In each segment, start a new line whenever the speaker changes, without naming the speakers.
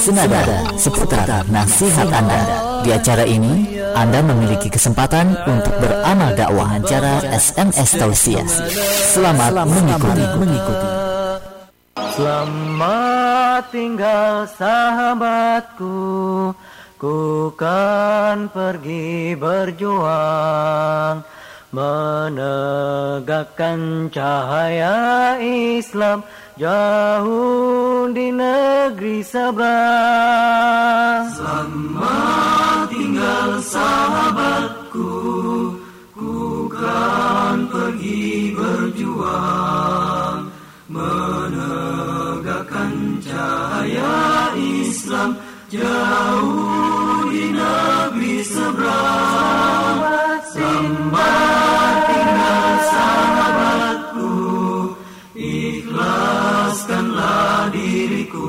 senada seputar nasihat Anda. Di acara ini, Anda memiliki kesempatan untuk beramal dakwah acara SMS Tausiah. Selamat mengikuti. mengikuti.
Selamat tinggal sahabatku Ku kan pergi berjuang Menegakkan cahaya Islam Jauh di negeri seberang
Selamat tinggal sahabatku Ku kan pergi berjuang menegakkan cahaya Islam jauh di negeri seberang. Tinggal sahabatku, ikhlaskanlah diriku,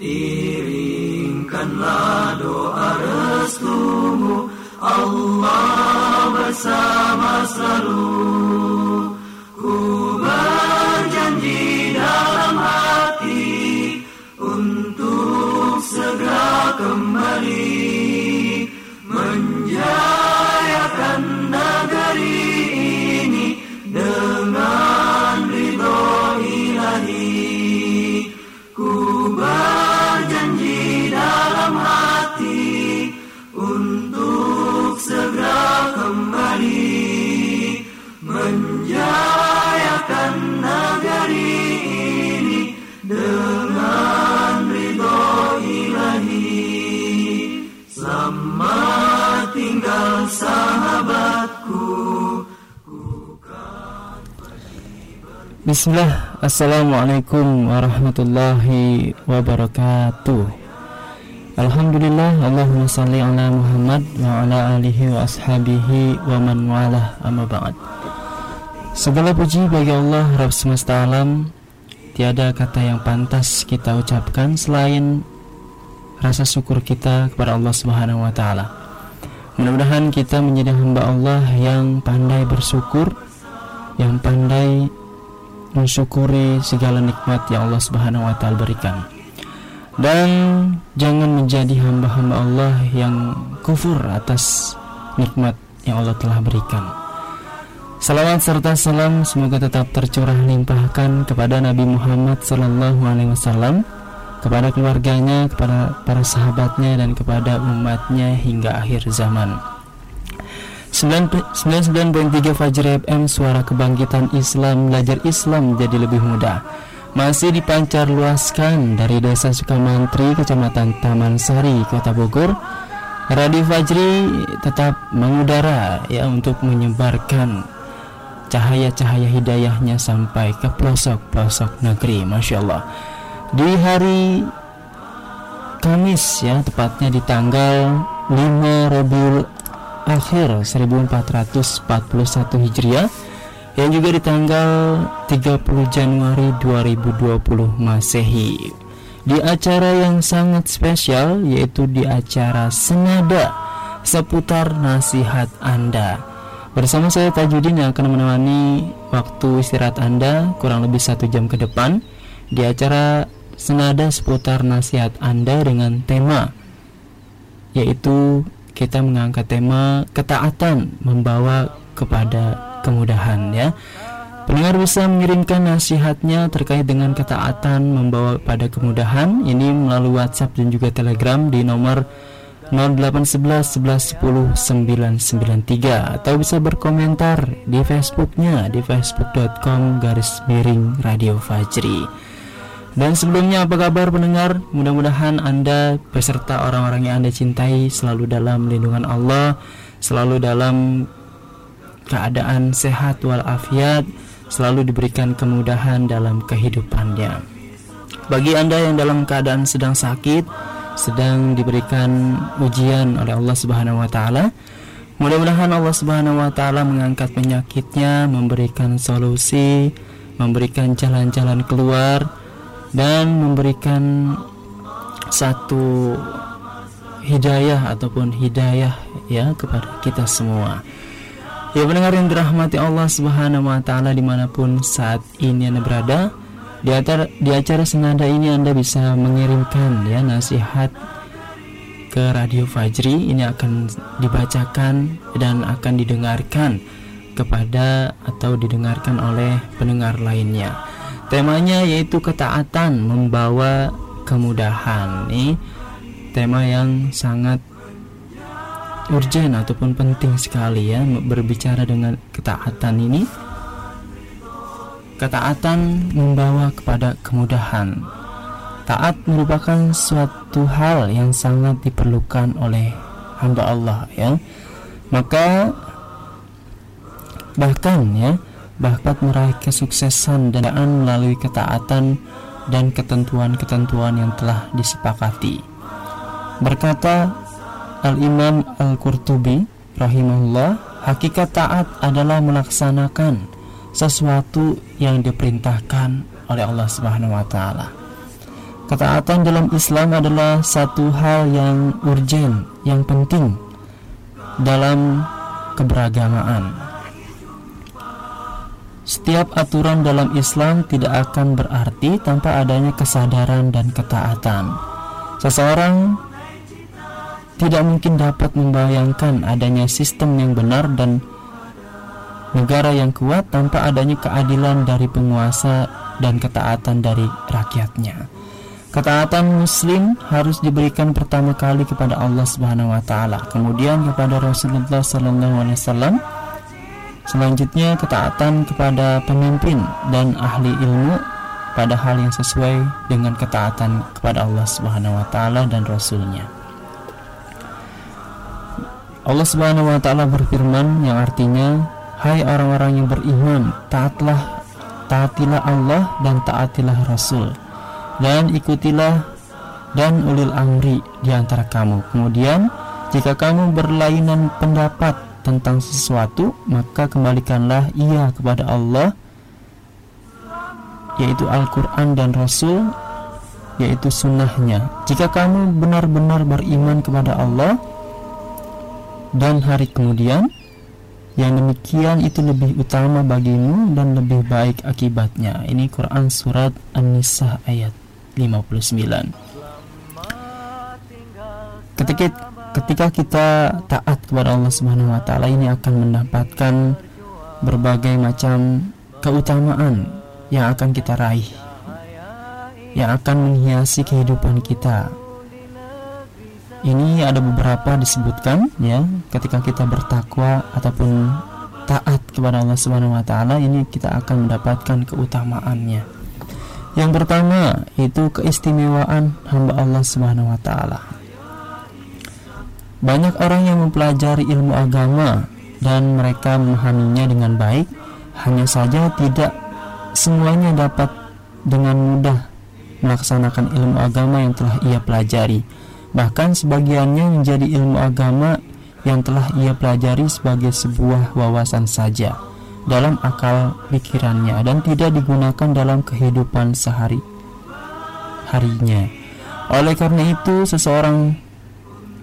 iringkanlah doa restumu, Allah bersama selalu.
Bismillah. Assalamualaikum warahmatullahi wabarakatuh. Alhamdulillah Allahumma salli ala Muhammad wa ala alihi wa ashabihi wa man walah. Amma ba'd. Segala puji bagi Allah Rabb semesta alam. Tiada kata yang pantas kita ucapkan selain rasa syukur kita kepada Allah Subhanahu wa taala. Mudah-mudahan kita menjadi hamba Allah yang pandai bersyukur, yang pandai mensyukuri segala nikmat yang Allah Subhanahu wa taala berikan. Dan jangan menjadi hamba-hamba Allah yang kufur atas nikmat yang Allah telah berikan. Salawat serta salam semoga tetap tercurah limpahkan kepada Nabi Muhammad sallallahu alaihi wasallam, kepada keluarganya, kepada para sahabatnya dan kepada umatnya hingga akhir zaman. 99.3 Fajri FM Suara Kebangkitan Islam Belajar Islam jadi lebih mudah. Masih dipancar luaskan dari Desa Sukamantri Kecamatan Taman Sari Kota Bogor. Radio Fajri tetap mengudara ya untuk menyebarkan cahaya-cahaya hidayahnya sampai ke pelosok-pelosok negeri Masya Allah. Di hari Kamis ya tepatnya di tanggal 5 Rabiul akhir 1441 Hijriah yang juga di tanggal 30 Januari 2020 Masehi. Di acara yang sangat spesial yaitu di acara Senada seputar nasihat Anda. Bersama saya Tajudin yang akan menemani waktu istirahat Anda kurang lebih satu jam ke depan di acara Senada seputar nasihat Anda dengan tema yaitu kita mengangkat tema ketaatan membawa kepada kemudahan ya. Pendengar bisa mengirimkan nasihatnya terkait dengan ketaatan membawa pada kemudahan ini melalui WhatsApp dan juga Telegram di nomor 0811 11 10 993 atau bisa berkomentar di Facebooknya di facebook.com garis miring radio Fajri. Dan sebelumnya apa kabar pendengar? Mudah-mudahan Anda beserta orang-orang yang Anda cintai selalu dalam lindungan Allah, selalu dalam keadaan sehat walafiat, selalu diberikan kemudahan dalam kehidupannya. Bagi Anda yang dalam keadaan sedang sakit, sedang diberikan ujian oleh Allah Subhanahu wa taala, mudah-mudahan Allah Subhanahu wa taala mengangkat penyakitnya, memberikan solusi, memberikan jalan-jalan keluar dan memberikan satu hidayah ataupun hidayah ya kepada kita semua. Ya pendengar yang dirahmati Allah Subhanahu wa taala di mana pun saat ini Anda berada, Di acara di acara senada ini Anda bisa mengirimkan ya nasihat ke Radio Fajri ini akan dibacakan dan akan didengarkan kepada atau didengarkan oleh pendengar lainnya. Temanya yaitu ketaatan membawa kemudahan. Ini tema yang sangat urgent ataupun penting sekali ya berbicara dengan ketaatan ini Ketaatan membawa kepada kemudahan. Taat merupakan suatu hal yang sangat diperlukan oleh hamba Allah ya. Maka bahkan ya bahkan meraih kesuksesan dan melalui ketaatan dan ketentuan-ketentuan yang telah disepakati. Berkata Al-Imam Al-Qurtubi rahimahullah, hakikat taat adalah melaksanakan sesuatu yang diperintahkan oleh Allah Subhanahu wa taala. Ketaatan dalam Islam adalah satu hal yang urgen, yang penting dalam keberagamaan. Setiap aturan dalam Islam tidak akan berarti tanpa adanya kesadaran dan ketaatan. Seseorang tidak mungkin dapat membayangkan adanya sistem yang benar dan negara yang kuat tanpa adanya keadilan dari penguasa dan ketaatan dari rakyatnya. Ketaatan muslim harus diberikan pertama kali kepada Allah Subhanahu wa taala, kemudian kepada Rasulullah sallallahu alaihi wasallam. Selanjutnya ketaatan kepada pemimpin dan ahli ilmu pada hal yang sesuai dengan ketaatan kepada Allah Subhanahu wa taala dan rasulnya. Allah Subhanahu wa taala berfirman yang artinya Hai orang-orang yang beriman, taatlah taatilah Allah dan taatilah Rasul dan ikutilah dan ulil amri di antara kamu. Kemudian, jika kamu berlainan pendapat tentang sesuatu, maka kembalikanlah ia kepada Allah yaitu Al-Quran dan Rasul yaitu sunnahnya jika kamu benar-benar beriman kepada Allah dan hari kemudian yang demikian itu lebih utama bagimu dan lebih baik akibatnya. Ini Quran surat An-Nisa ayat 59. Ketika ketika kita taat kepada Allah Subhanahu wa taala ini akan mendapatkan berbagai macam keutamaan yang akan kita raih. Yang akan menghiasi kehidupan kita ini ada beberapa disebutkan ya ketika kita bertakwa ataupun taat kepada Allah Subhanahu wa taala ini kita akan mendapatkan keutamaannya. Yang pertama itu keistimewaan hamba Allah Subhanahu wa taala. Banyak orang yang mempelajari ilmu agama dan mereka memahaminya dengan baik, hanya saja tidak semuanya dapat dengan mudah melaksanakan ilmu agama yang telah ia pelajari Bahkan sebagiannya menjadi ilmu agama yang telah ia pelajari sebagai sebuah wawasan saja dalam akal pikirannya dan tidak digunakan dalam kehidupan sehari harinya. Oleh karena itu, seseorang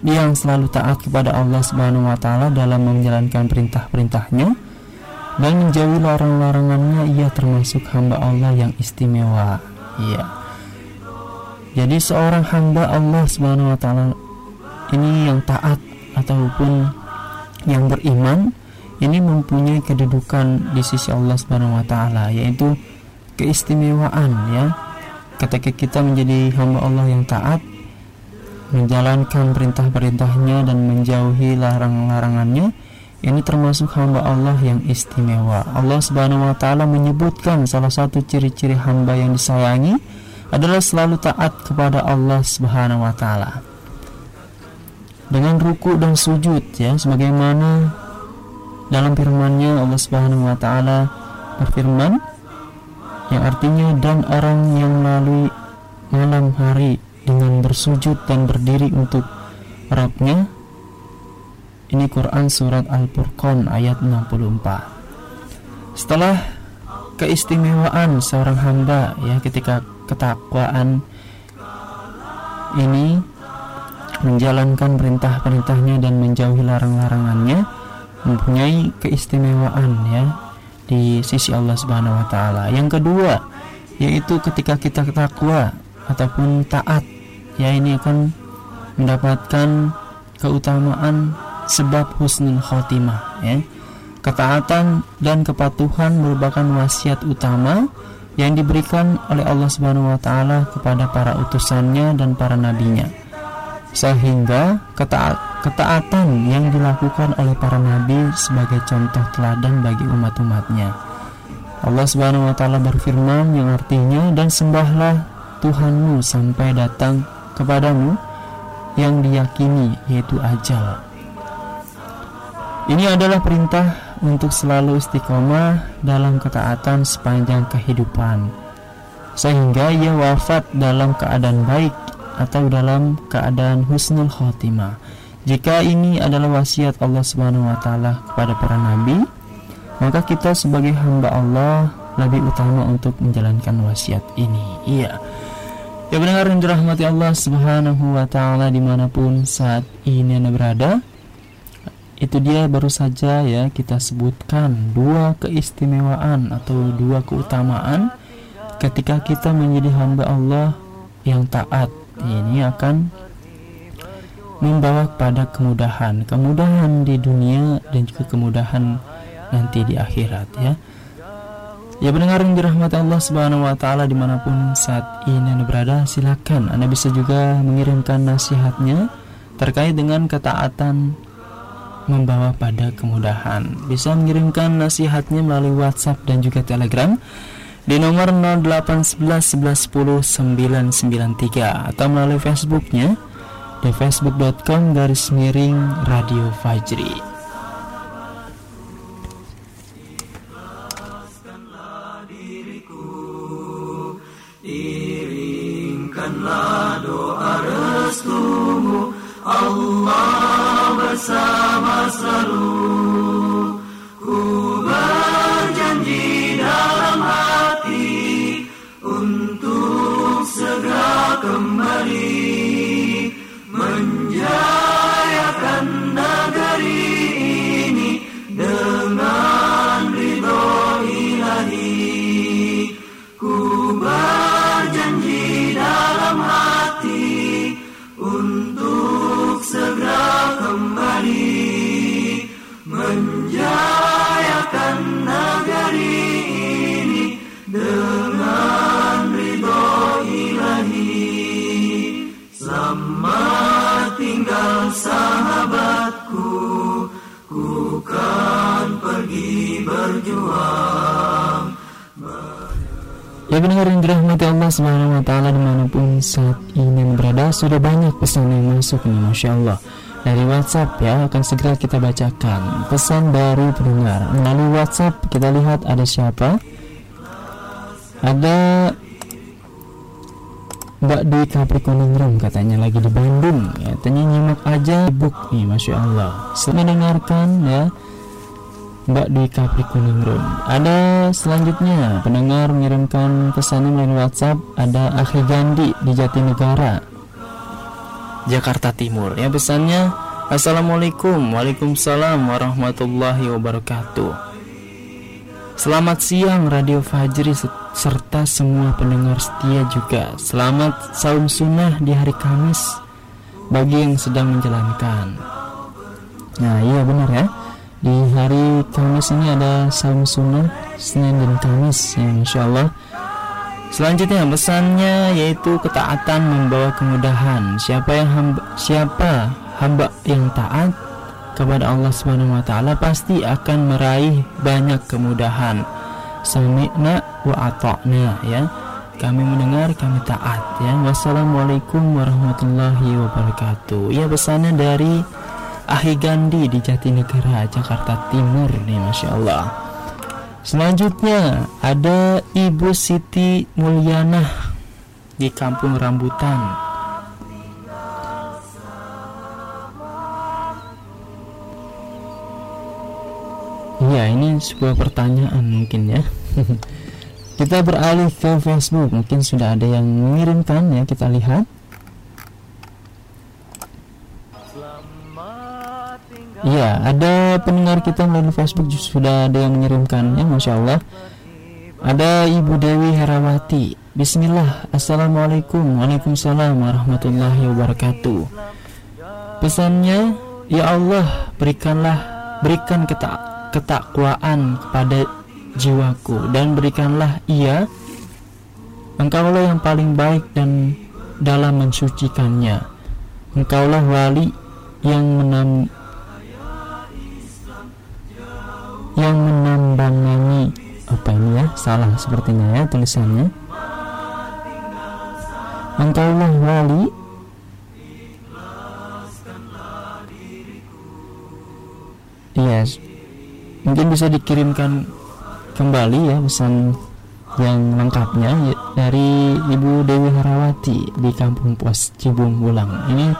yang selalu taat kepada Allah Subhanahu wa taala dalam menjalankan perintah-perintahnya dan menjauhi larang-larangannya ia termasuk hamba Allah yang istimewa. Iya. Jadi seorang hamba Allah Subhanahu wa taala ini yang taat ataupun yang beriman ini mempunyai kedudukan di sisi Allah Subhanahu wa taala yaitu keistimewaan ya. Ketika kita menjadi hamba Allah yang taat menjalankan perintah-perintahnya dan menjauhi larang-larangannya ini termasuk hamba Allah yang istimewa. Allah Subhanahu wa taala menyebutkan salah satu ciri-ciri hamba yang disayangi adalah selalu taat kepada Allah Subhanahu wa taala. Dengan ruku dan sujud ya sebagaimana dalam firman-Nya Allah Subhanahu wa taala berfirman yang artinya dan orang yang melalui malam hari dengan bersujud dan berdiri untuk Rabbnya ini Quran surat Al-Furqan ayat 64 setelah keistimewaan seorang hamba ya ketika ketakwaan ini menjalankan perintah-perintahnya dan menjauhi larang-larangannya mempunyai keistimewaan ya di sisi Allah Subhanahu wa taala. Yang kedua, yaitu ketika kita takwa ataupun taat ya ini akan mendapatkan keutamaan sebab husnul khotimah ya ketaatan dan kepatuhan merupakan wasiat utama yang diberikan oleh Allah Subhanahu wa taala kepada para utusannya dan para nabinya. Sehingga ketaat, ketaatan yang dilakukan oleh para nabi sebagai contoh teladan bagi umat-umatnya. Allah Subhanahu wa taala berfirman yang artinya dan sembahlah Tuhanmu sampai datang kepadamu yang diyakini yaitu ajal. Ini adalah perintah untuk selalu istiqomah dalam ketaatan sepanjang kehidupan sehingga ia wafat dalam keadaan baik atau dalam keadaan husnul khotimah. Jika ini adalah wasiat Allah Subhanahu wa taala kepada para nabi maka kita sebagai hamba Allah lebih utama untuk menjalankan wasiat ini. Iya Ya benar yang dirahmati Allah Subhanahu wa taala di mana pun saat ini Anda berada itu dia baru saja ya kita sebutkan dua keistimewaan atau dua keutamaan ketika kita menjadi hamba Allah yang taat. Ini akan membawa pada kemudahan. Kemudahan di dunia dan juga kemudahan nanti di akhirat ya Ya pendengar yang dirahmati Allah Subhanahu wa taala di mana pun saat ini Anda berada, silakan Anda bisa juga mengirimkan nasihatnya terkait dengan ketaatan membawa pada kemudahan. Bisa mengirimkan nasihatnya melalui WhatsApp dan juga Telegram di nomor 0811 11 10 993 atau melalui Facebooknya di facebook.com garis miring Radio Fajri.
Berjuang.
Ya benar yang dirahmati Allah Subhanahu wa taala di mana pun saat ini berada sudah banyak pesan yang masuk nih Masya Allah. Dari WhatsApp ya akan segera kita bacakan pesan dari pendengar. Melalui WhatsApp kita lihat ada siapa? Ada Mbak Dwi Capricorn katanya lagi di Bandung. Ya tanya nyimak aja book nih Masya Allah. Selamat mendengarkan ya Mbak Dwi Capricorn ada selanjutnya pendengar mengirimkan pesannya melalui WhatsApp ada Akhi Gandhi di Jatinegara Jakarta Timur. Ya pesannya Assalamualaikum Waalaikumsalam warahmatullahi wabarakatuh. Selamat siang Radio Fajri serta semua pendengar setia juga. Selamat saum sunnah di hari Kamis bagi yang sedang menjalankan. Nah iya benar ya Di hari Kamis ini ada saum sunnah Senin dan Kamis ya Masya Allah Selanjutnya pesannya yaitu ketaatan membawa kemudahan. Siapa yang hamba, siapa hamba yang taat kepada Allah Subhanahu wa taala pasti akan meraih banyak kemudahan. Sami'na wa ata'na ya. Kami mendengar, kami taat ya. Wassalamualaikum warahmatullahi wabarakatuh. Ya pesannya dari Ahi Gandhi di Jatinegara, Jakarta Timur nih Masya Allah. Selanjutnya ada Ibu Siti Mulyana di Kampung Rambutan. Iya, ini sebuah pertanyaan mungkin ya. kita beralih ke Facebook, mungkin sudah ada yang mengirimkan ya, kita lihat. Iya, ada pendengar kita melalui Facebook sudah ada yang mengirimkannya, masya Allah. Ada Ibu Dewi Herawati. Bismillah. Assalamualaikum. Waalaikumsalam warahmatullahi wabarakatuh. Pesannya Ya Allah berikanlah Berikan ketak, ketakwaan kepada jiwaku Dan berikanlah ia Engkaulah yang paling baik dan dalam mensucikannya. Engkaulah wali yang menam yang menambangi. Apa ini ya? Salah sepertinya ya tulisannya. Engkaulah wali. Yes mungkin bisa dikirimkan kembali ya pesan yang lengkapnya ya, dari Ibu Dewi Harawati di Kampung Pos Cibung Bulang. Ini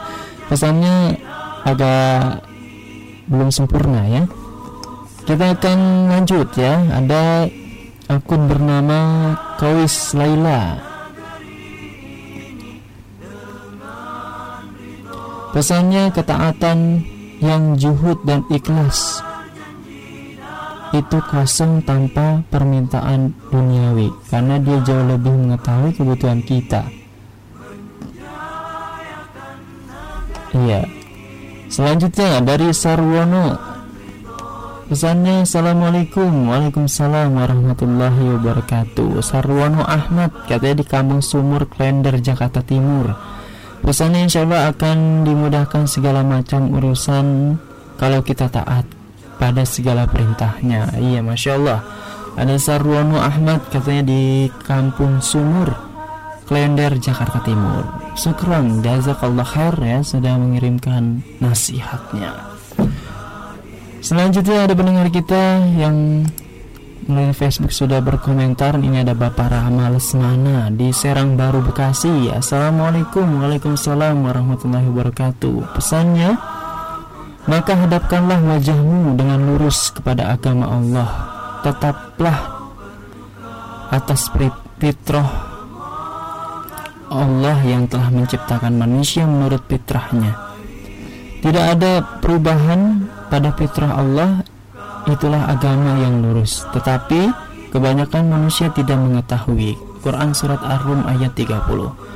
pesannya agak belum sempurna ya kita akan lanjut ya. Ada akun bernama Kawis Laila. Pesannya ketaatan yang juhud dan ikhlas. Itu kosong tanpa permintaan duniawi karena dia jauh lebih mengetahui kebutuhan kita. Iya. Selanjutnya dari Sarwono Pesannya Assalamualaikum. Waalaikumsalam warahmatullahi wabarakatuh. Sarwono Ahmad Katanya di Kampung Sumur Klender Jakarta Timur. Pesannya insya Allah akan dimudahkan segala macam urusan Kalau kita taat pada segala perintahnya. Iya Masya Allah. Ada Sarwono Ahmad katanya di Kampung Sumur Klender Jakarta Timur. Syukron Jazakallah khair ya Sudah mengirimkan nasihatnya Selanjutnya ada pendengar kita yang melalui Facebook sudah berkomentar Ini ada Bapak Rahma Lesmana di Serang Baru Bekasi. Assalamualaikum Waalaikumsalam warahmatullahi wabarakatuh. Pesannya Maka hadapkanlah wajahmu dengan lurus kepada agama Allah. Tetaplah atas fitrah Allah yang telah menciptakan manusia menurut fitrahnya Tidak ada perubahan pada fitrah Allah itulah agama yang lurus. Tetapi kebanyakan manusia tidak mengetahui. Quran Surat Ar-Rum ayat 30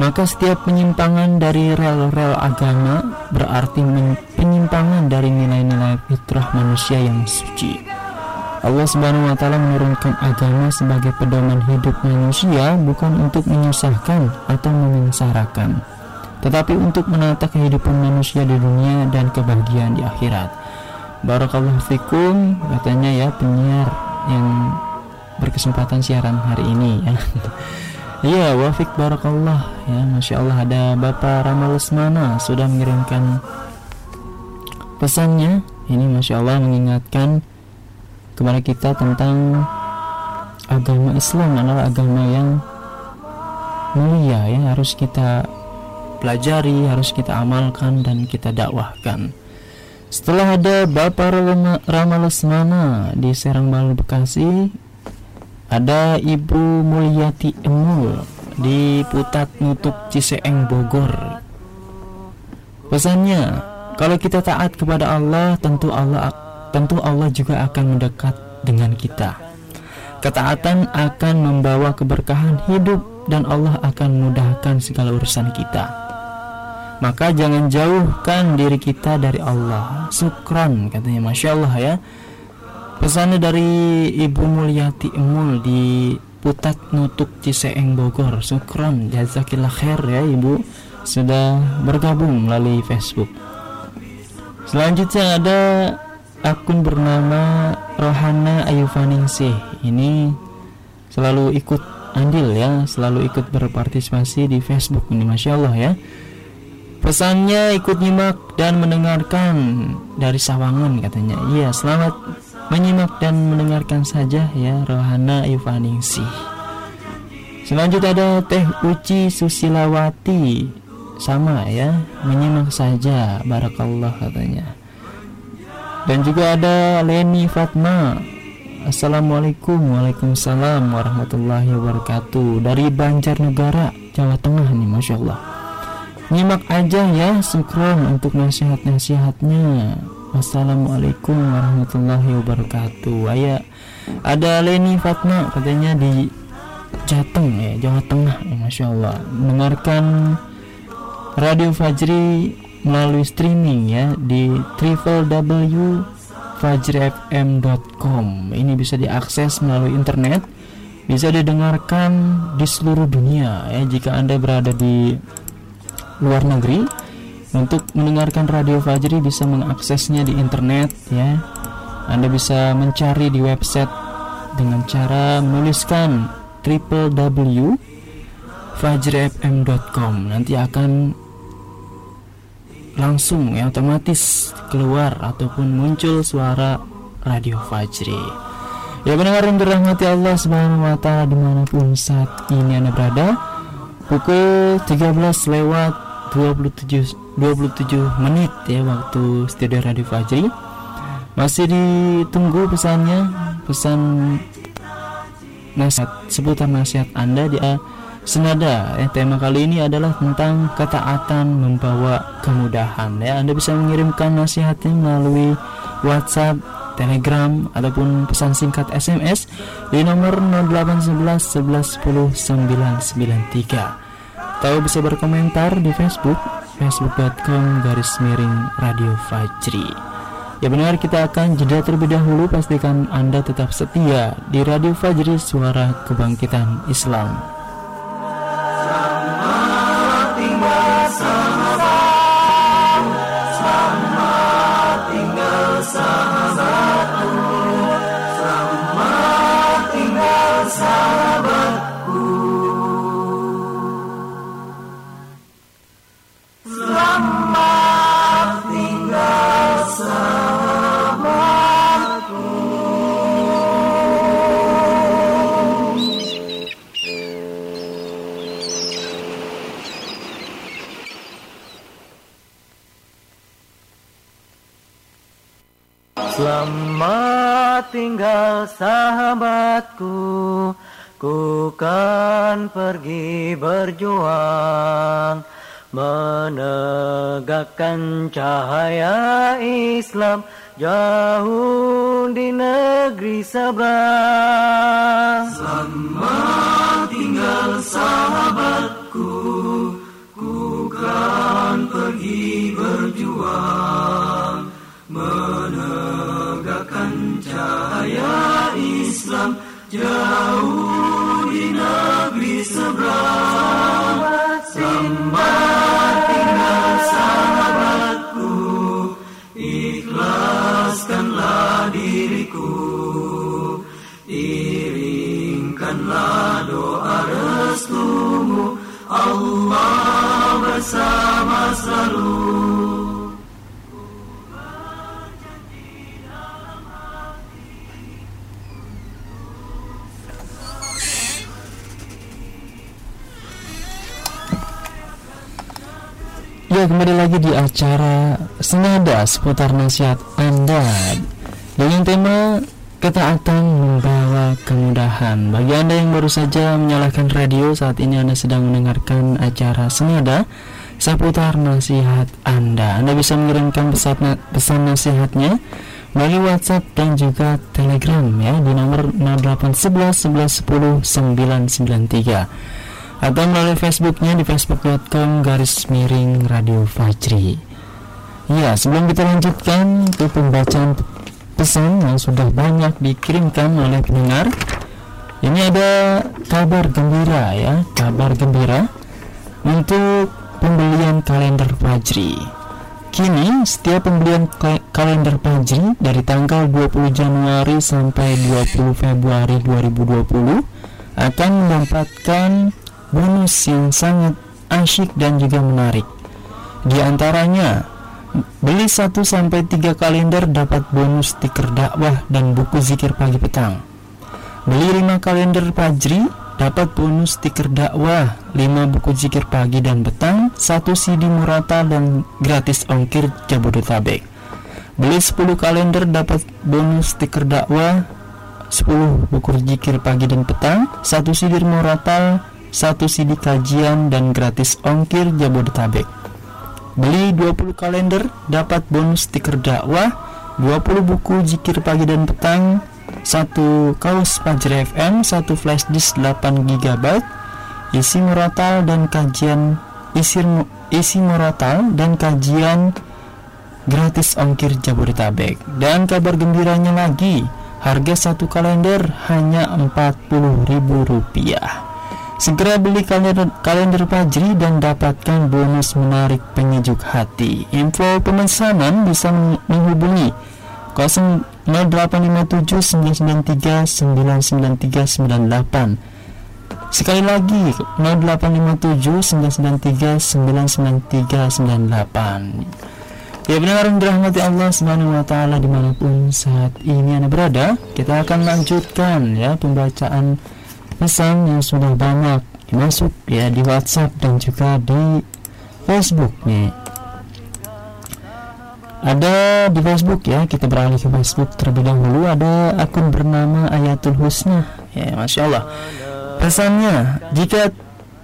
maka setiap penyimpangan dari rel-rel agama berarti penyimpangan dari nilai-nilai fitrah manusia yang suci. Allah Subhanahu wa taala menurunkan agama sebagai pedoman hidup manusia bukan untuk menyusahkan atau memengsarakan tetapi untuk menata kehidupan manusia di dunia dan kebahagiaan di akhirat. Barakallahu fikum katanya ya penyiar yang berkesempatan siaran hari ini ya. Iya, wafik barakallah ya, masya Allah ada Bapak Ramal Lesmana sudah mengirimkan pesannya. Ini masya Allah mengingatkan kepada kita tentang agama Islam adalah agama yang mulia ya harus kita pelajari, harus kita amalkan dan kita dakwahkan. Setelah ada Bapak Rama Lesmana di Serang Balu Bekasi, ada Ibu Mulyati Emul di Putat Nutuk Ciseeng Bogor. Pesannya, kalau kita taat kepada Allah, tentu Allah tentu Allah juga akan mendekat dengan kita. Ketaatan akan membawa keberkahan hidup dan Allah akan mudahkan segala urusan kita maka jangan jauhkan diri kita dari Allah. Sukron katanya. Masya Allah ya. Pesannya dari Ibu Mulyati Emul di Putat Nutuk Ciseeng Bogor. Sukron jazakillah khair ya Ibu. Sudah bergabung melalui Facebook. Selanjutnya ada akun bernama Rohana Ayuvaningsih ini selalu ikut andil ya. Selalu ikut berpartisipasi di Facebook ini. Masya Allah ya Pesannya ikut nyimak dan mendengarkan dari Sawangan katanya. Iya, selamat menyimak dan mendengarkan saja ya Rohana Ivaningsih. Selanjutnya ada Teh Uci Susilawati sama ya, menyimak saja barakallah katanya. Dan juga ada Leni Fatma. Assalamualaikum Waalaikumsalam warahmatullahi wabarakatuh Dari Banjarnegara, Jawa Tengah nih Masya Allah Nyimak aja ya Sukron untuk nasihat-nasihatnya. Wassalamualaikum warahmatullahi wabarakatuh. Ayah ada Leni Fatma katanya di Jateng ya Jawa Tengah ya, Masya Allah. Mendengarkan Radio Fajri melalui streaming ya di www.fajrifm.com ini bisa diakses melalui internet bisa didengarkan di seluruh dunia ya jika anda berada di luar negeri untuk mendengarkan Radio Fajri bisa mengaksesnya di internet ya. Anda bisa mencari di website dengan cara menuliskan www.fajrifm.com. Nanti akan langsung ya otomatis keluar ataupun muncul suara Radio Fajri. Ya pendengar yang dirahmati Allah Subhanahu wa taala di mana pun saat ini Anda berada pukul 13 lewat 27 27 menit ya waktu studio Radio Fajri masih ditunggu pesannya pesan nasihat seputar nasihat Anda di senada. Ya tema kali ini adalah tentang ketaatan membawa kemudahan. Ya Anda bisa mengirimkan nasihatnya melalui WhatsApp Telegram ataupun pesan singkat SMS di nomor 0811 11 10 993 atau bisa berkomentar di Facebook facebook.com garis miring radio Fajri. Ya benar kita akan jeda terlebih dahulu. Pastikan Anda tetap setia di Radio Fajri Suara Kebangkitan Islam
sahabatku
Ku kan pergi berjuang Menegakkan cahaya Islam Jauh di negeri seberang
Selamat tinggal sahabatku Ku kan pergi berjuang Menegakkan cahaya Islam Jauh di negeri seberang Selamat tinggal sahabatku. Ikhlaskanlah diriku. Iringkanlah doa restumu. Allah bersama selalu
Ya kembali lagi di acara Senada seputar nasihat Anda. Dengan tema Ketaatan membawa kemudahan. Bagi Anda yang baru saja menyalakan radio Saat ini Anda sedang mendengarkan acara Senada Seputar nasihat Anda. Anda bisa mengirimkan pesan, pesan nasihatnya melalui WhatsApp dan juga Telegram ya. Di nomor 0811 11 10 993 atau melalui Facebooknya di facebook.com garis miring Radio Fajri. Ya, sebelum kita lanjutkan ke pembacaan pesan yang sudah banyak dikirimkan oleh pendengar, ini ada kabar gembira ya, kabar gembira untuk pembelian kalender Fajri. Kini, setiap pembelian kalender Fajri dari tanggal 20 Januari sampai 20 Februari 2020 akan mendapatkan bonus yang sangat asyik dan juga menarik. Di antaranya, beli 1 sampai 3 kalender dapat bonus stiker dakwah dan buku zikir pagi petang. Beli 5 kalender Fajri dapat bonus stiker dakwah, 5 buku zikir pagi dan petang, 1 CD Murata dan gratis ongkir Jabodetabek. Beli 10 kalender dapat bonus stiker dakwah, 10 buku zikir pagi dan petang, 1 CD Murata, 1 CD kajian dan gratis ongkir Jabodetabek. Beli 20 kalender dapat bonus stiker dakwah, 20 buku zikir pagi dan petang, satu kaos Fajr FM, satu flash disk 8 GB, isi murotal dan kajian isi isi murotal dan kajian gratis ongkir Jabodetabek. Dan kabar gembiranya lagi, harga satu kalender hanya Rp40.000. Segera beli kalender, kalender Fajri dan dapatkan bonus menarik penyejuk hati. Info pemesanan bisa menghubungi 0857 993 99398. Sekali lagi 0857 993 99398. Ya benar dirahmati Allah Subhanahu wa taala di mana pun saat ini Anda berada, kita akan lanjutkan ya pembacaan pesan yang sudah banyak masuk ya di WhatsApp dan juga di Facebook nih. Ada di Facebook ya, kita beralih ke Facebook terlebih dahulu ada akun bernama Ayatul Husna. Ya, masya Allah. Pesannya, jika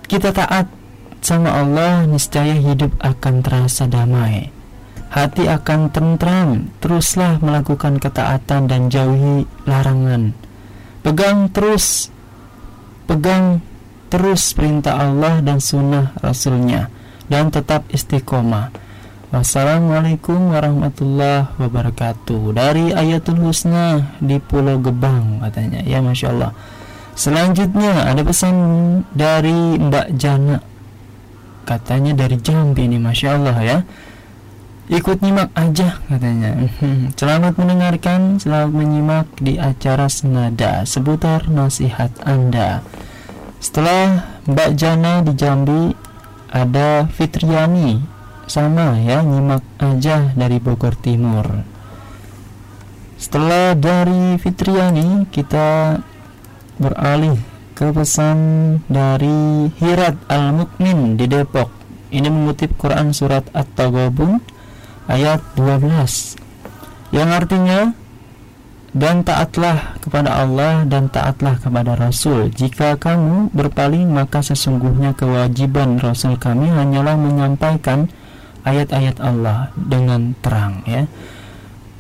kita taat sama Allah, niscaya hidup akan terasa damai. Hati akan tentram, teruslah melakukan ketaatan dan jauhi larangan. Pegang terus Pegang terus perintah Allah dan sunnah Rasulnya dan tetap istiqomah. Wassalamualaikum warahmatullahi wabarakatuh. Dari Ayatul Husna di Pulau Gebang katanya. Ya Masya Allah. Selanjutnya ada pesan dari Mbak Jana. Katanya dari Jambi ini Masya Allah ya Ikut nyimak aja katanya. Selamat mendengarkan Selamat menyimak di acara Senada. Seputar nasihat Anda. Setelah Mbak Jana di Jambi ada Fitriani. Sama ya nyimak aja dari Bogor Timur. Setelah dari Fitriani kita beralih ke pesan dari Hirat Al-Mukmin di Depok. Ini mengutip Quran surat At-Taghabun ayat 12 yang artinya dan taatlah kepada Allah dan taatlah kepada Rasul. Jika kamu berpaling maka sesungguhnya kewajiban Rasul kami hanyalah menyampaikan ayat-ayat Allah dengan terang ya.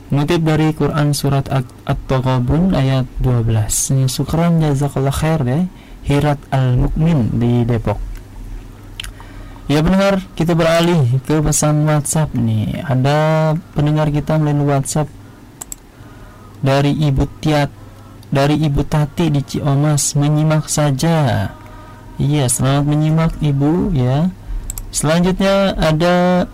Mengutip dari Quran surat At-Taghabun ayat 12. Syukran jazakallah khair ya. Hirat Al-Mukmin di Depok. Ya benar, kita beralih ke pesan WhatsApp nih. Ada pendengar kita melalui WhatsApp dari Ibu Tiat dari Ibu Tati di Ciomas menyimak saja. Iya, selamat menyimak Ibu ya. Selanjutnya ada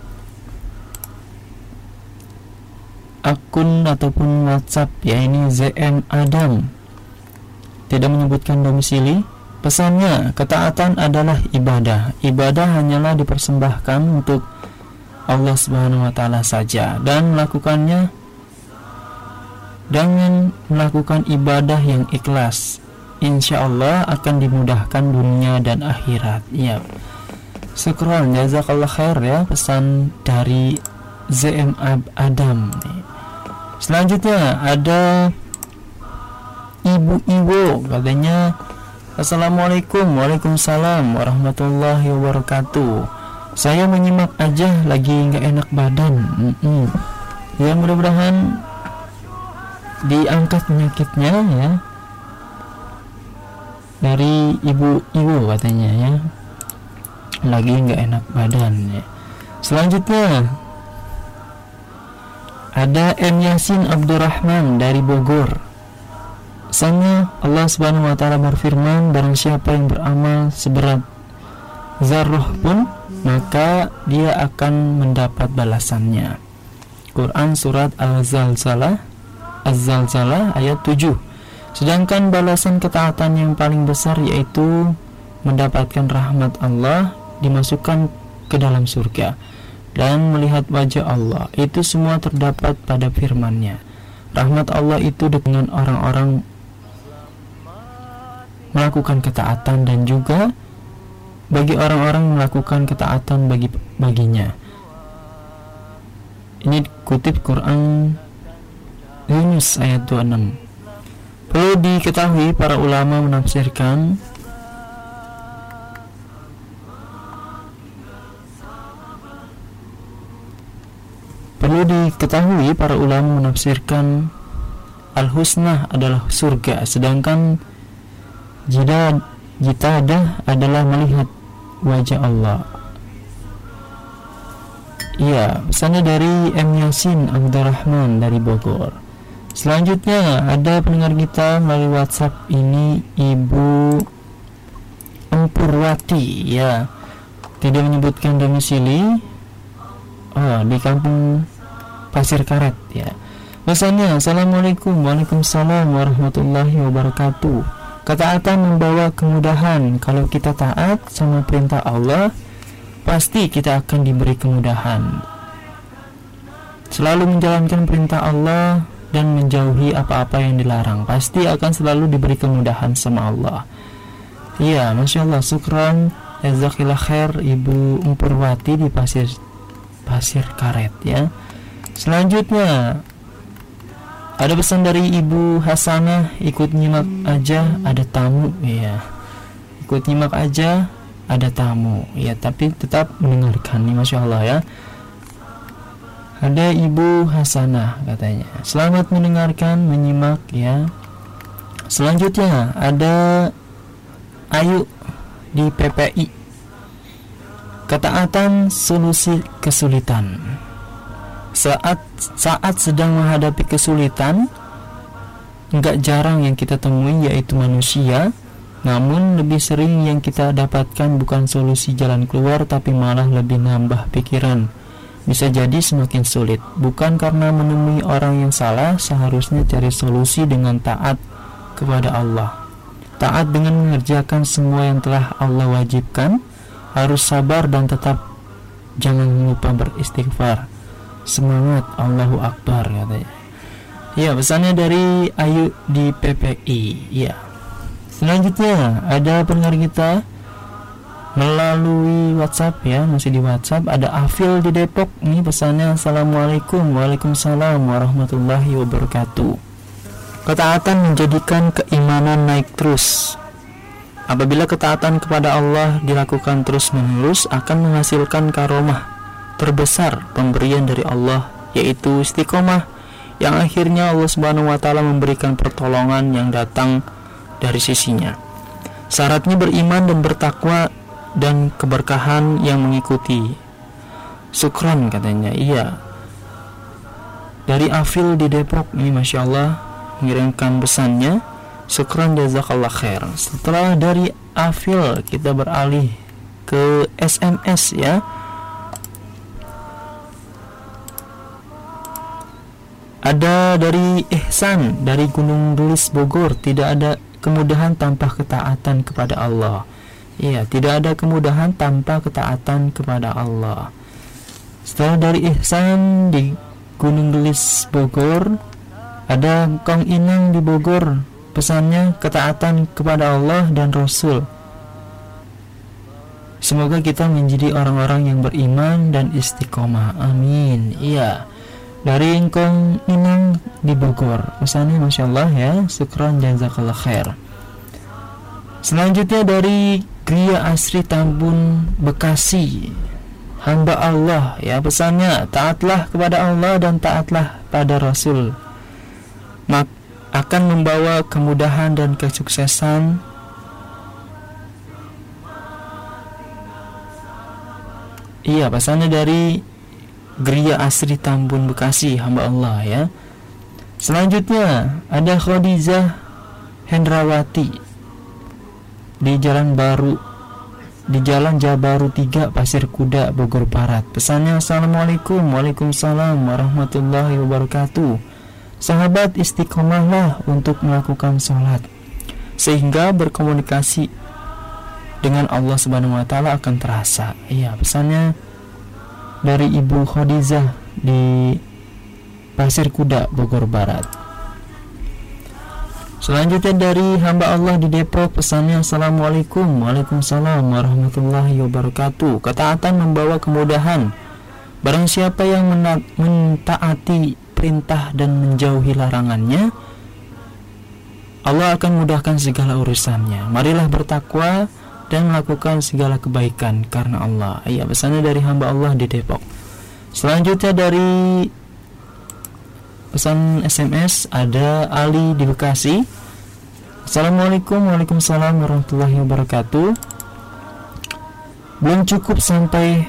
akun ataupun WhatsApp ya ini ZM Adam. Tidak menyebutkan domisili. Pesannya, ketaatan adalah ibadah. Ibadah hanyalah dipersembahkan untuk Allah Subhanahu wa taala saja dan melakukannya dengan melakukan ibadah yang ikhlas. Insya Allah akan dimudahkan dunia dan akhirat. Ya Syukron jazakallah khair ya pesan dari ZM Adam. Selanjutnya ada ibu-ibu katanya Assalamualaikum Waalaikumsalam warahmatullahi wabarakatuh. Saya menyimak aja lagi nggak enak badan. Mm -mm. ya mudah-mudahan diangkat penyakitnya ya. Dari ibu-ibu katanya ya. Lagi nggak enak badan ya. Selanjutnya ada M. Yasin Abdurrahman dari Bogor Misalnya Allah Subhanahu wa taala berfirman barang siapa yang beramal seberat zarroh pun maka dia akan mendapat balasannya. Quran surat Al-Zalzalah Az-Zalzalah ayat 7. Sedangkan balasan ketaatan yang paling besar yaitu mendapatkan rahmat Allah, dimasukkan ke dalam surga dan melihat wajah Allah. Itu semua terdapat pada firman-Nya. Rahmat Allah itu dengan orang-orang melakukan ketaatan dan juga bagi orang-orang melakukan ketaatan bagi baginya. Ini kutip Quran Yunus ayat 26 Perlu diketahui para ulama menafsirkan Perlu diketahui para ulama menafsirkan al-husnah adalah surga sedangkan jika jika ada adalah melihat wajah Allah. Iya, pesannya dari M. Yasin Abdurrahman dari Bogor. Selanjutnya ada pendengar kita melalui WhatsApp ini Ibu Empurwati ya. Tidak menyebutkan domisili. Oh, di kampung Pasir Karet ya. Pesannya Assalamualaikum Waalaikumsalam warahmatullahi wabarakatuh. Ketaatan membawa kemudahan. Kalau kita taat sama perintah Allah, pasti kita akan diberi kemudahan. Selalu menjalankan perintah Allah dan menjauhi apa-apa yang dilarang, pasti akan selalu diberi kemudahan sama Allah. Iya, masya Allah, sukron, jazakillah khair, Ibu Umpurwati di pasir pasir karet ya. Selanjutnya ada pesan dari Ibu Hasanah ikut nyimak aja ada tamu. Ya. Ikut nyimak aja ada tamu. Ya tapi tetap mendengarkan nih masya Allah ya. Ada ibu Hasanah katanya. Selamat mendengarkan menyimak ya. Selanjutnya ada Ayu di PPI ketaatan solusi kesulitan saat saat sedang menghadapi kesulitan nggak jarang yang kita temui yaitu manusia namun lebih sering yang kita dapatkan bukan solusi jalan keluar tapi malah lebih nambah pikiran. Bisa jadi semakin sulit, bukan karena menemui orang yang salah, seharusnya cari solusi dengan taat kepada Allah. Taat dengan mengerjakan semua yang telah Allah wajibkan, harus sabar dan tetap jangan lupa beristighfar. Semangat Allahu Akbar katanya. Ya, pesannya dari Ayu di PPI. Ya, Selanjutnya ada pendengar kita melalui WhatsApp ya masih di WhatsApp ada Afil di Depok ini pesannya Assalamualaikum Waalaikumsalam warahmatullahi wabarakatuh Ketaatan menjadikan keimanan naik terus Apabila ketaatan kepada Allah dilakukan terus menerus akan menghasilkan karomah terbesar pemberian dari Allah yaitu istiqomah yang akhirnya Allah Subhanahu wa taala memberikan pertolongan yang datang dari sisinya. Syaratnya beriman dan bertakwa dan keberkahan yang mengikuti. Sukron katanya, iya. Dari Afil di Depok ini Masya Allah mengirimkan pesannya Sukron jazakallah khair Setelah dari Afil kita beralih ke SMS ya Ada dari Ihsan dari Gunung Gelis Bogor Tidak ada kemudahan tanpa ketaatan kepada Allah. Iya, tidak ada kemudahan tanpa ketaatan kepada Allah. Setelah dari Ihsan di Gunung Gelis Bogor, ada Kong Inang di Bogor. Pesannya ketaatan kepada Allah dan Rasul. Semoga kita menjadi orang-orang yang beriman dan istiqomah. Amin. Iya dari Ingkong Inang di Bogor. Pesannya Masya Allah ya. Syukran jazakallah khair. Selanjutnya dari Gria Asri Tambun Bekasi. Hamba Allah ya. Pesannya taatlah kepada Allah dan taatlah pada Rasul. Mak akan membawa kemudahan dan kesuksesan. Iya pesannya dari Geria Asri Tambun Bekasi hamba Allah ya Selanjutnya ada Khadijah Hendrawati di Jalan Baru di Jalan Jabaru 3 Pasir Kuda Bogor Barat. Pesannya Assalamualaikum Waalaikumsalam warahmatullahi wabarakatuh. Sahabat istiqomahlah untuk melakukan sholat sehingga berkomunikasi dengan Allah Subhanahu wa taala akan terasa. Iya, pesannya dari Ibu Khadijah di Pasir Kuda, Bogor Barat. Selanjutnya dari hamba Allah di Depok pesannya Assalamualaikum. Waalaikumsalam warahmatullahi wabarakatuh. Ketaatan membawa kemudahan. Barang siapa yang mentaati perintah dan menjauhi larangannya Allah akan mudahkan segala urusannya. Marilah bertakwa dan melakukan segala kebaikan karena Allah. Iya, pesannya dari hamba Allah di Depok. Selanjutnya dari pesan SMS ada Ali di Bekasi. Assalamualaikum Waalaikumsalam warahmatullahi wabarakatuh. Belum cukup sampai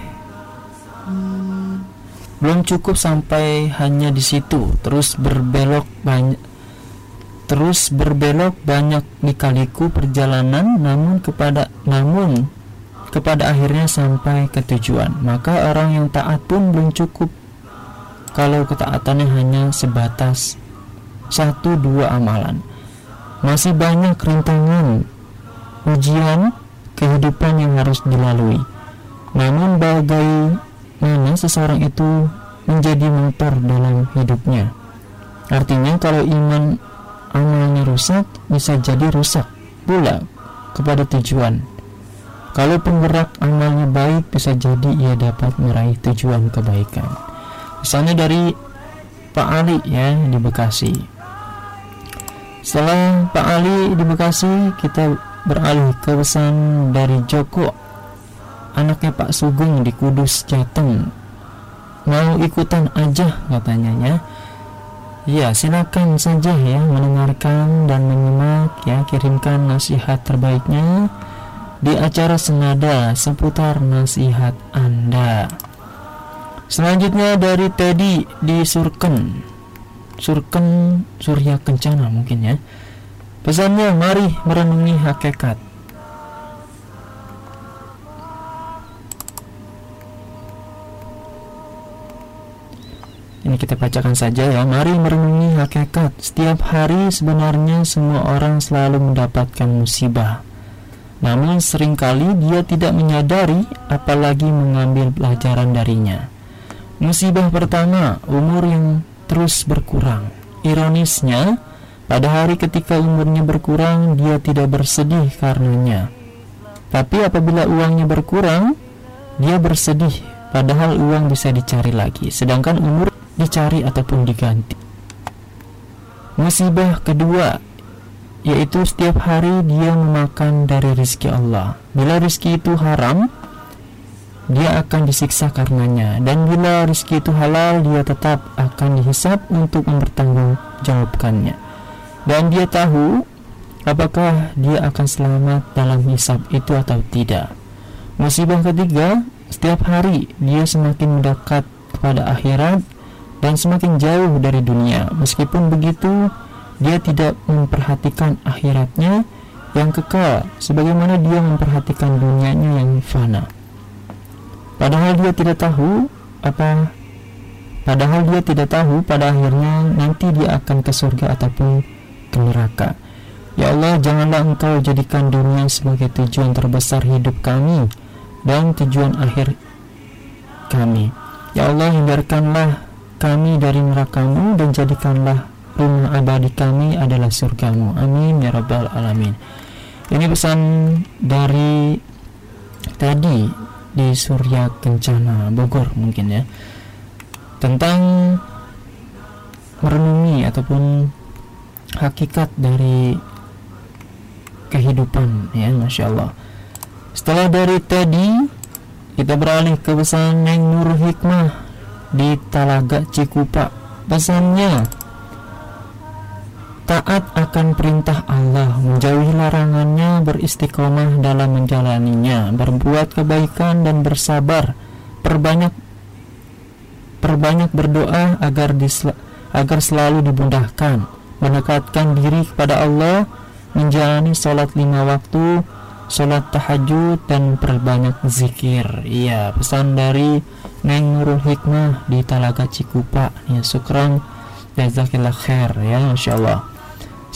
belum cukup sampai hanya di situ, terus berbelok banyak terus berbelok banyak dikaliku perjalanan namun kepada namun kepada akhirnya sampai ke tujuan. Maka orang yang taat pun belum cukup kalau ketaatannya hanya sebatas satu dua amalan. Masih banyak rintangan, ujian, kehidupan yang harus dilalui. Namun bagaimana seseorang itu menjadi motor dalam hidupnya? Artinya kalau iman amalnya rusak, bisa jadi rusak pula kepada tujuan kalau penggerak amalnya baik, bisa jadi ia dapat meraih tujuan kebaikan. Misalnya dari Pak Ali ya di Bekasi. Setelah Pak Ali di Bekasi, kita beralih ke pesan dari Joko, anaknya Pak Sugeng di Kudus, Jateng. Mau ikutan aja katanya ya. Ya, silakan saja ya mendengarkan dan menyimak ya, kirimkan nasihat terbaiknya di acara senada seputar nasihat Anda. Selanjutnya dari Teddy di Surken. Surken Surya Kencana mungkin ya. Pesannya mari merenungi hakikat. Ini kita bacakan saja ya. Mari merenungi hakikat. Setiap hari sebenarnya semua orang selalu mendapatkan musibah namun sering kali dia tidak menyadari apalagi mengambil pelajaran darinya. Musibah pertama, umur yang terus berkurang. Ironisnya, pada hari ketika umurnya berkurang, dia tidak bersedih karenanya. Tapi apabila uangnya berkurang, dia bersedih padahal uang bisa dicari lagi, sedangkan umur dicari ataupun diganti. Musibah kedua, yaitu setiap hari dia memakan dari rezeki Allah. Bila rezeki itu haram, dia akan disiksa karenanya dan bila rezeki itu halal dia tetap akan dihisap untuk mempertanggungjawabkannya dan dia tahu apakah dia akan selamat dalam hisap itu atau tidak musibah ketiga setiap hari dia semakin mendekat kepada akhirat dan semakin jauh dari dunia meskipun begitu dia tidak memperhatikan akhiratnya yang kekal sebagaimana dia memperhatikan dunianya yang fana. Padahal dia tidak tahu apa padahal dia tidak tahu pada akhirnya nanti dia akan ke surga ataupun ke neraka. Ya Allah, janganlah Engkau jadikan dunia sebagai tujuan terbesar hidup kami dan tujuan akhir kami. Ya Allah, hindarkanlah kami dari nerakamu dan jadikanlah rumah abadi kami adalah surgamu. Amin ya rabbal alamin. Ini pesan dari tadi di Surya Kencana Bogor mungkin ya. Tentang merenungi ataupun hakikat dari kehidupan ya Masya Allah. Setelah dari tadi kita beralih ke pesan Neng Nur Hikmah di Talaga Cikupa. Pesannya taat akan perintah Allah, menjauhi larangannya, beristiqomah dalam menjalaninya, berbuat kebaikan dan bersabar, perbanyak perbanyak berdoa agar disla, agar selalu dimudahkan, mendekatkan diri kepada Allah, menjalani sholat lima waktu, sholat tahajud dan perbanyak zikir. Iya, pesan dari Neng Nurul Hikmah di Talaga Cikupa. Ya, syukran jazakillah khair ya, Masya Allah.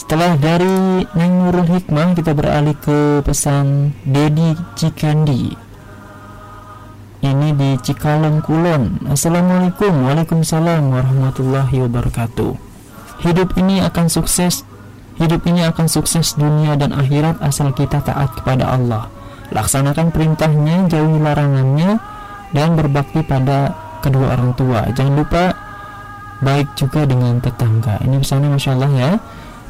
Setelah dari Neng Nurul Hikmah kita beralih ke pesan Dedi Cikandi Ini di Cikalong Kulon Assalamualaikum Waalaikumsalam warahmatullahi wabarakatuh Hidup ini akan sukses Hidup ini akan sukses dunia dan akhirat asal kita taat kepada Allah. Laksanakan perintahnya, jauhi larangannya Dan berbakti pada kedua orang tua. Jangan lupa baik juga dengan tetangga. Ini pesannya Masya Allah ya.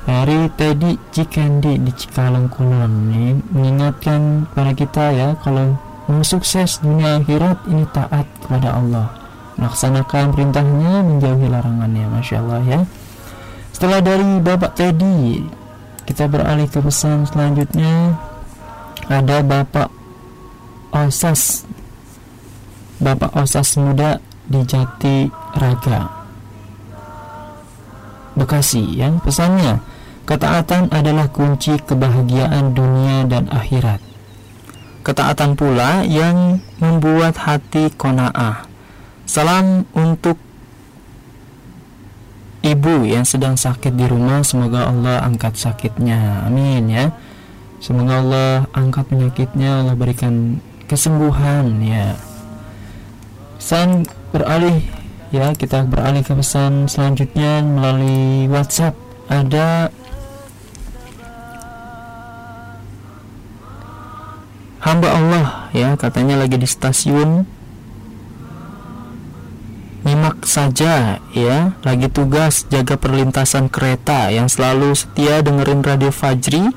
Hari tadi Cikandi di Cikalong Kulon ini mengingatkan pada kita ya kalau mau sukses dunia akhirat ini taat kepada Allah. Melaksanakan perintahnya menjauhi larangannya. Masya Allah ya setelah dari Bapak Teddy kita beralih ke pesan selanjutnya. Ada Bapak Osas. Bapak Osas muda di Jati Raga Bekasi. Ya pesannya ketaatan adalah kunci kebahagiaan dunia dan akhirat. Ketaatan pula yang membuat hati kona'ah. Salam untuk ibu yang sedang sakit di rumah, semoga Allah angkat sakitnya. Amin ya. Semoga Allah angkat penyakitnya, Allah berikan kesembuhan ya. Pesan beralih ya, kita beralih ke pesan selanjutnya melalui WhatsApp. Ada hamba Allah ya, katanya lagi di stasiun nyimak saja ya. Lagi tugas jaga perlintasan kereta yang selalu setia dengerin radio Fajri.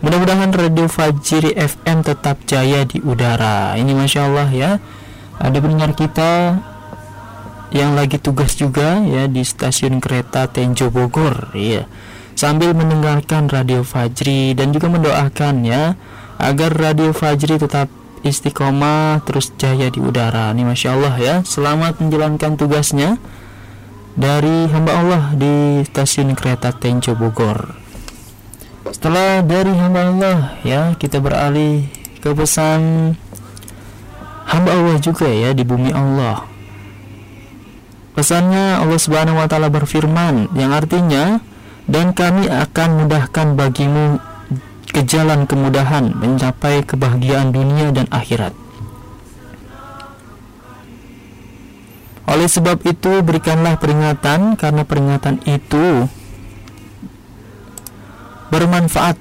Mudah-mudahan radio Fajri FM tetap jaya di udara. Ini masya Allah ya. Ada pendengar kita yang lagi tugas juga ya di stasiun kereta Tenjo Bogor ya sambil mendengarkan radio Fajri dan juga mendoakan ya agar radio Fajri tetap istiqomah terus jaya di udara. Nih masya Allah ya selamat menjalankan tugasnya dari hamba Allah di stasiun kereta Tenjo Bogor. Setelah dari hamba Allah ya kita beralih ke pesan hamba Allah juga ya di bumi Allah. Pesannya Allah Subhanahu wa taala berfirman yang artinya dan kami akan mudahkan bagimu ke jalan kemudahan mencapai kebahagiaan dunia dan akhirat. Oleh sebab itu, berikanlah peringatan, karena peringatan itu bermanfaat.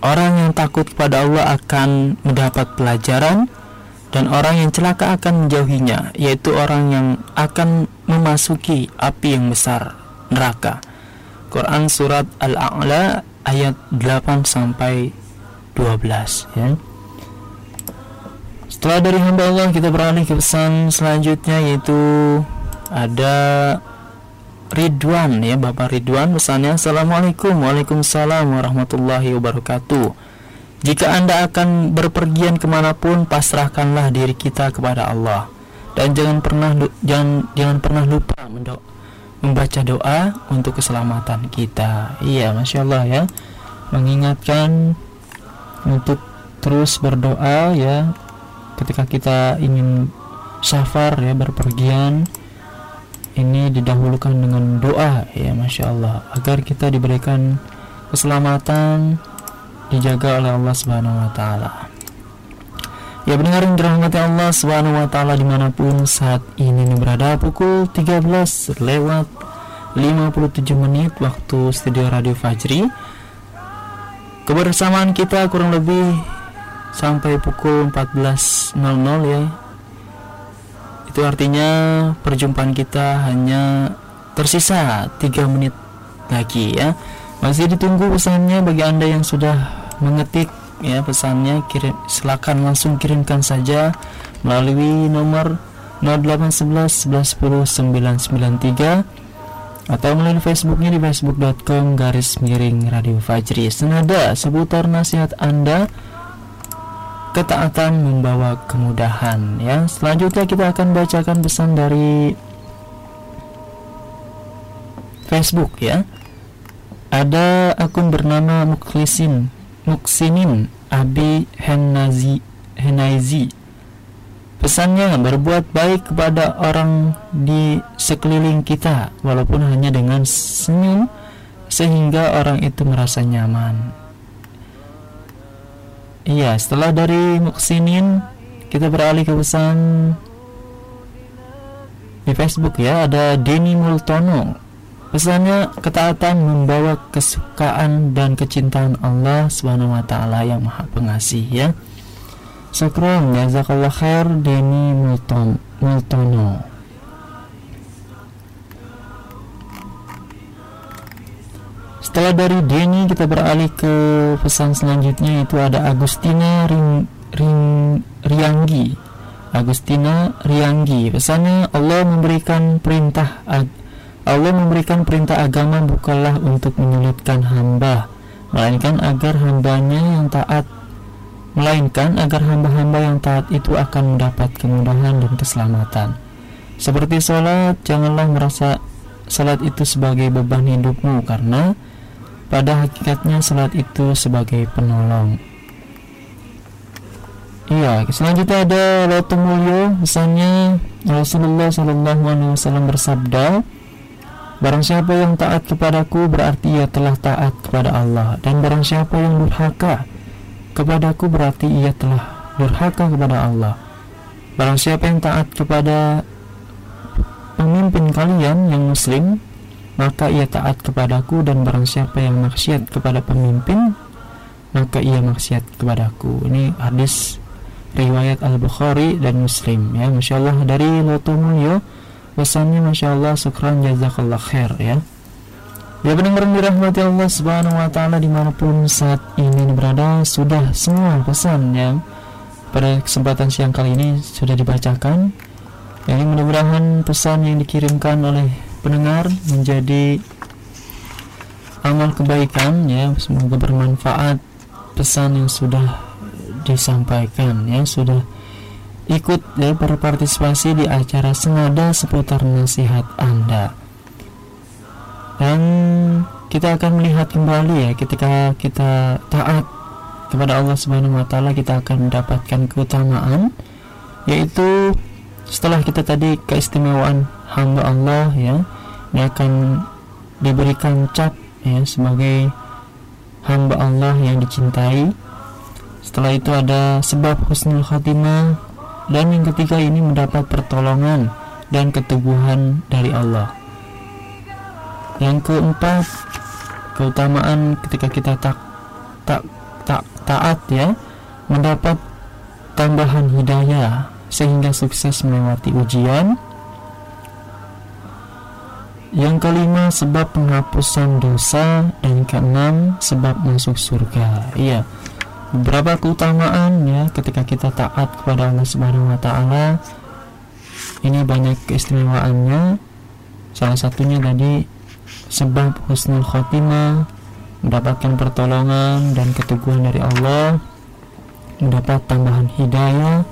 Orang yang takut kepada Allah akan mendapat pelajaran, dan orang yang celaka akan menjauhinya, yaitu orang yang akan memasuki api yang besar, neraka. Quran Surat Al-A'la ayat 8 sampai 12 ya. Setelah dari hamba Allah kita beralih ke pesan selanjutnya yaitu ada Ridwan ya Bapak Ridwan pesannya Assalamualaikum Waalaikumsalam warahmatullahi wabarakatuh Jika anda akan berpergian ke mana pun pasrahkanlah diri kita kepada Allah dan jangan pernah jangan jangan pernah lupa mendoa membaca doa untuk keselamatan kita. Iya, masya Allah ya, mengingatkan untuk terus berdoa ya ketika kita ingin safar ya berpergian ini didahulukan dengan doa ya masya Allah agar kita diberikan keselamatan dijaga oleh Allah Subhanahu Wa Taala. Ya pendengar yang dirahmati Allah Subhanahu wa taala di mana pun saat ini berada pukul 13 lewat 57 menit waktu studio Radio Fajri. Kebersamaan kita kurang lebih sampai pukul 14.00 ya. Itu artinya perjumpaan kita hanya tersisa 3 menit lagi ya. Masih ditunggu pesannya bagi Anda yang sudah mengetik ya pesannya kirim silakan langsung kirimkan saja melalui nomor 0811 1110 993 atau melalui Facebooknya di facebook.com garis miring Radio Fajri. Senada seputar nasihat Anda ketaatan membawa kemudahan. Ya selanjutnya kita akan bacakan pesan dari Facebook ya. Ada akun bernama Muklisin Muksinin Abi Henazi Henaizi. Pesannya berbuat baik kepada orang di sekeliling kita walaupun hanya dengan senyum sehingga orang itu merasa nyaman. Iya, setelah dari Muksinin kita beralih ke pesan di Facebook ya. Ada Denny Multono Pesannya ketaatan membawa kesukaan dan kecintaan Allah Subhanahu wa taala yang Maha Pengasih ya. Syukran jazakallah khair Deni Multon Multono. Setelah dari Deni kita beralih ke pesan selanjutnya itu ada Agustina Ring, Ring Rianggi Agustina Rianggi pesannya Allah memberikan perintah Allah memberikan perintah agama bukanlah untuk menyulitkan hamba melainkan agar hambanya yang taat melainkan agar hamba-hamba yang taat itu akan mendapat kemudahan dan keselamatan. Seperti sholat janganlah merasa sholat itu sebagai beban hidupmu karena pada hakikatnya sholat itu sebagai penolong. Iya, selanjutnya ada Mulyo, misalnya Rasulullah Shallallahu Alaihi Wasallam bersabda, Barang siapa yang taat kepadaku berarti ia telah taat kepada Allah dan barang siapa yang durhaka kepadaku berarti ia telah durhaka kepada Allah. Barang siapa yang taat kepada pemimpin kalian yang muslim maka ia taat kepadaku dan barang siapa yang maksiat kepada pemimpin maka ia maksiat kepadaku. Ini hadis riwayat Al-Bukhari dan Muslim ya Masya Allah dari Loto Mulyo pesannya Masya Allah sukran jazakallah khair ya. Ya benar dirahmati Allah Subhanahu wa taala di mana pun saat ini berada sudah semua pesan yang pada kesempatan siang kali ini sudah dibacakan. Yang mudah-mudahan pesan yang dikirimkan oleh pendengar menjadi amal kebaikan ya. Semoga bermanfaat pesan yang sudah disampaikan ya sudah ikut ya berpartisipasi di acara senada seputar nasihat Anda. Dan kita akan melihat kembali ya ketika kita taat kepada Allah Subhanahu wa taala kita akan mendapatkan keutamaan yaitu setelah kita tadi keistimewaan hamba Allah ya ini akan diberikan cap ya sebagai hamba Allah yang dicintai setelah itu ada sebab husnul khatimah dan yang ketiga ini mendapat pertolongan dan keteguhan dari Allah. Yang keempat, keutamaan ketika kita tak tak tak taat ya, mendapat tambahan hidayah sehingga sukses melewati ujian. Yang kelima sebab penghapusan dosa dan keenam sebab masuk surga. Iya beberapa keutamaan ya ketika kita taat kepada Allah Subhanahu wa taala? Ini banyak keistimewaannya. Salah satunya tadi sebab husnul khotimah mendapatkan pertolongan dan keteguhan dari Allah mendapat tambahan hidayah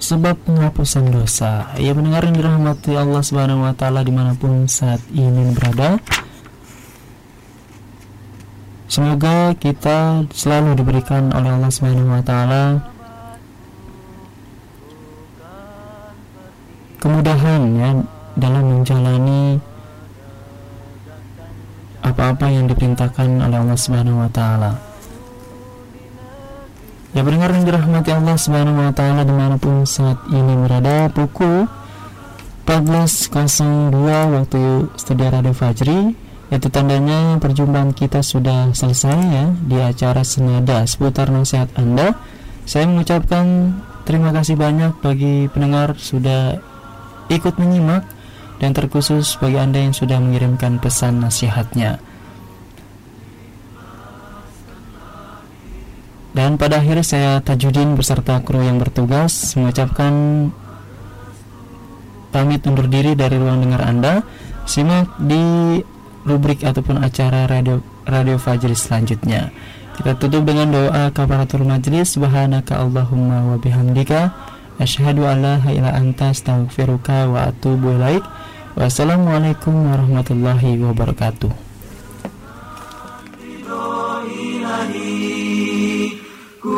sebab penghapusan dosa. Ia mendengar yang dirahmati Allah Subhanahu wa taala di mana pun saat ini berada Semoga kita selalu diberikan oleh Allah Subhanahu wa taala kemudahan ya dalam menjalani apa-apa yang diperintahkan oleh Allah Subhanahu wa taala. Ya pendengar yang dirahmati Allah Subhanahu wa taala di mana pun saat ini berada pukul 14.02 waktu studio Radio Fajri itu tandanya perjumpaan kita sudah selesai ya di acara senada seputar nasihat Anda. Saya mengucapkan terima kasih banyak bagi pendengar sudah ikut menyimak dan terkhusus bagi Anda yang sudah mengirimkan pesan nasihatnya. Dan pada akhirnya saya Tajudin beserta kru yang bertugas mengucapkan pamit undur diri dari ruang dengar Anda. Simak di rubrik ataupun acara radio radio Fajri selanjutnya. Kita tutup dengan doa kafaratul majlis subhanaka Allahumma wa bihamdika asyhadu alla ilaha anta astaghfiruka wa atubu ilaik. Wassalamualaikum warahmatullahi wabarakatuh.
Ku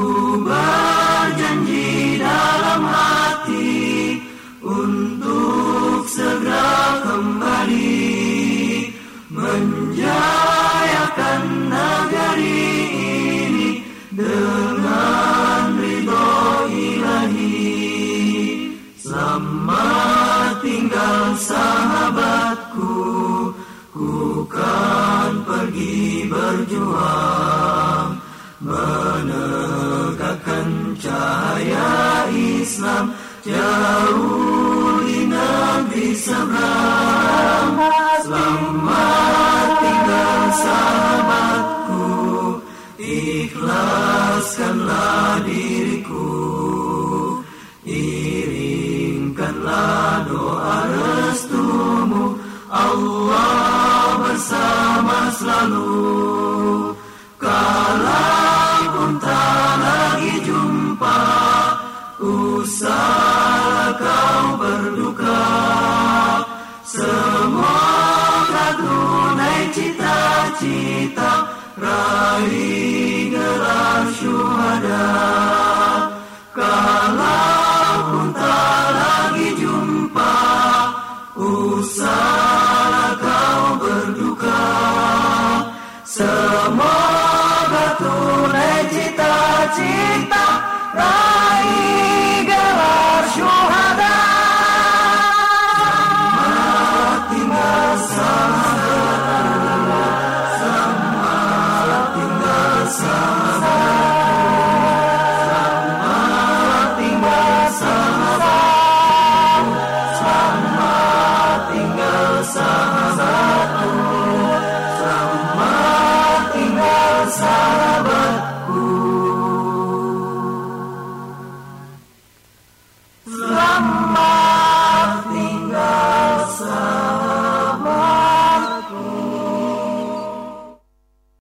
sahabatku, ku kan pergi berjuang menegakkan cahaya Islam jauh di negeri seberang. Selamat tinggal sahabatku, ikhlaskanlah diriku. lalu Kalau pun tak lagi jumpa. Usah kau berduka. Semoga tunai cita-cita. Raih gelar syuhada.